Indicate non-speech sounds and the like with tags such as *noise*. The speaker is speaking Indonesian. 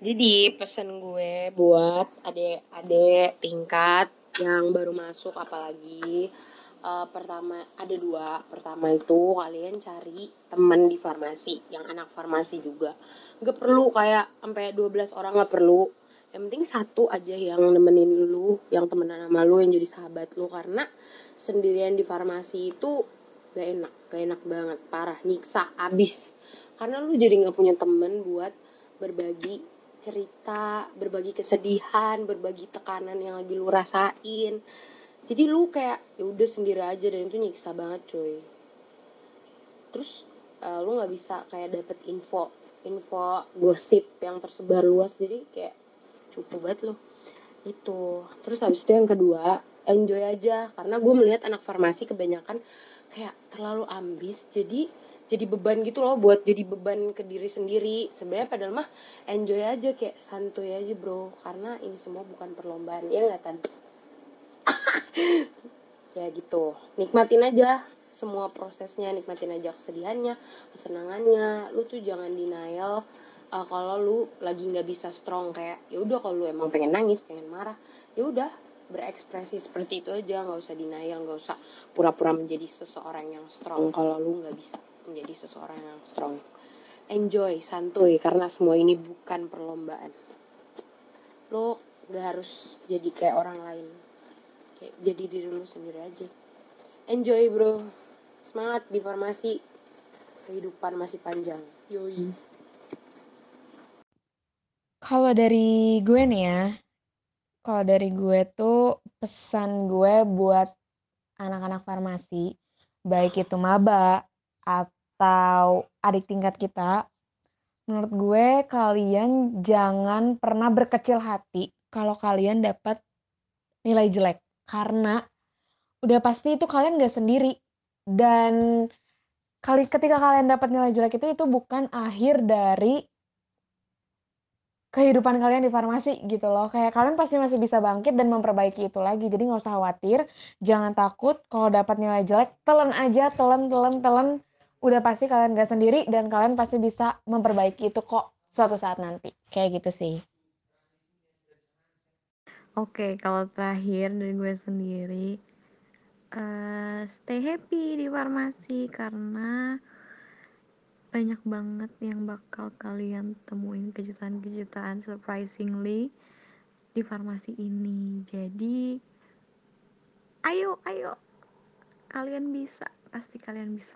Jadi pesan gue buat adik-adik tingkat yang baru masuk apalagi uh, pertama ada dua. Pertama itu kalian cari temen di farmasi yang anak farmasi juga. Gak perlu kayak sampai 12 orang gak perlu. Yang penting satu aja yang nemenin lu yang temenan sama lu yang jadi sahabat lu. Karena sendirian di farmasi itu gak enak gak enak banget. Parah nyiksa abis. Karena lu jadi gak punya temen buat berbagi cerita, berbagi kesedihan, berbagi tekanan yang lagi lu rasain. Jadi lu kayak ya udah sendiri aja. Dan itu nyiksa banget cuy. Terus uh, lu nggak bisa kayak dapet info info gosip yang tersebar luas. Jadi kayak cukup banget lo itu terus habis itu yang kedua enjoy aja. Karena gue melihat anak farmasi kebanyakan kayak terlalu ambis. Jadi jadi beban gitu loh buat jadi beban ke diri sendiri. Sebenarnya padahal mah enjoy aja kayak santuy aja bro. Karena ini semua bukan perlombaan ya nggak tante *laughs* ya gitu. Nikmatin aja semua prosesnya nikmatin aja kesedihannya kesenangannya. Lu tuh jangan denial uh, kalau lu lagi nggak bisa strong kayak ya udah kalau lu emang pengen nangis pengen marah ya udah berekspresi seperti itu aja. Nggak usah denial nggak usah pura-pura menjadi seseorang yang strong kalau lu nggak bisa menjadi seseorang yang strong. Enjoy santuy karena semua ini bukan perlombaan. Lo gak harus jadi kayak orang lain. Kayak jadi diri lo sendiri aja. Enjoy bro. Semangat di farmasi kehidupan masih panjang. Yoi. Kalau dari gue nih ya kalau dari gue tuh pesan gue buat anak-anak farmasi baik itu maba atau adik tingkat kita, menurut gue kalian jangan pernah berkecil hati kalau kalian dapat nilai jelek karena udah pasti itu kalian gak sendiri dan kali ketika kalian dapat nilai jelek itu itu bukan akhir dari kehidupan kalian di farmasi gitu loh. Kayak kalian pasti masih bisa bangkit dan memperbaiki itu lagi. Jadi nggak usah khawatir, jangan takut kalau dapat nilai jelek, telan aja, telan, telan, telan. Udah pasti kalian gak sendiri dan kalian pasti bisa memperbaiki itu kok suatu saat nanti. Kayak gitu sih. Oke, kalau terakhir dari gue sendiri, uh, stay happy di farmasi karena banyak banget yang bakal kalian temuin kejutan-kejutan surprisingly di farmasi ini jadi ayo ayo kalian bisa pasti kalian bisa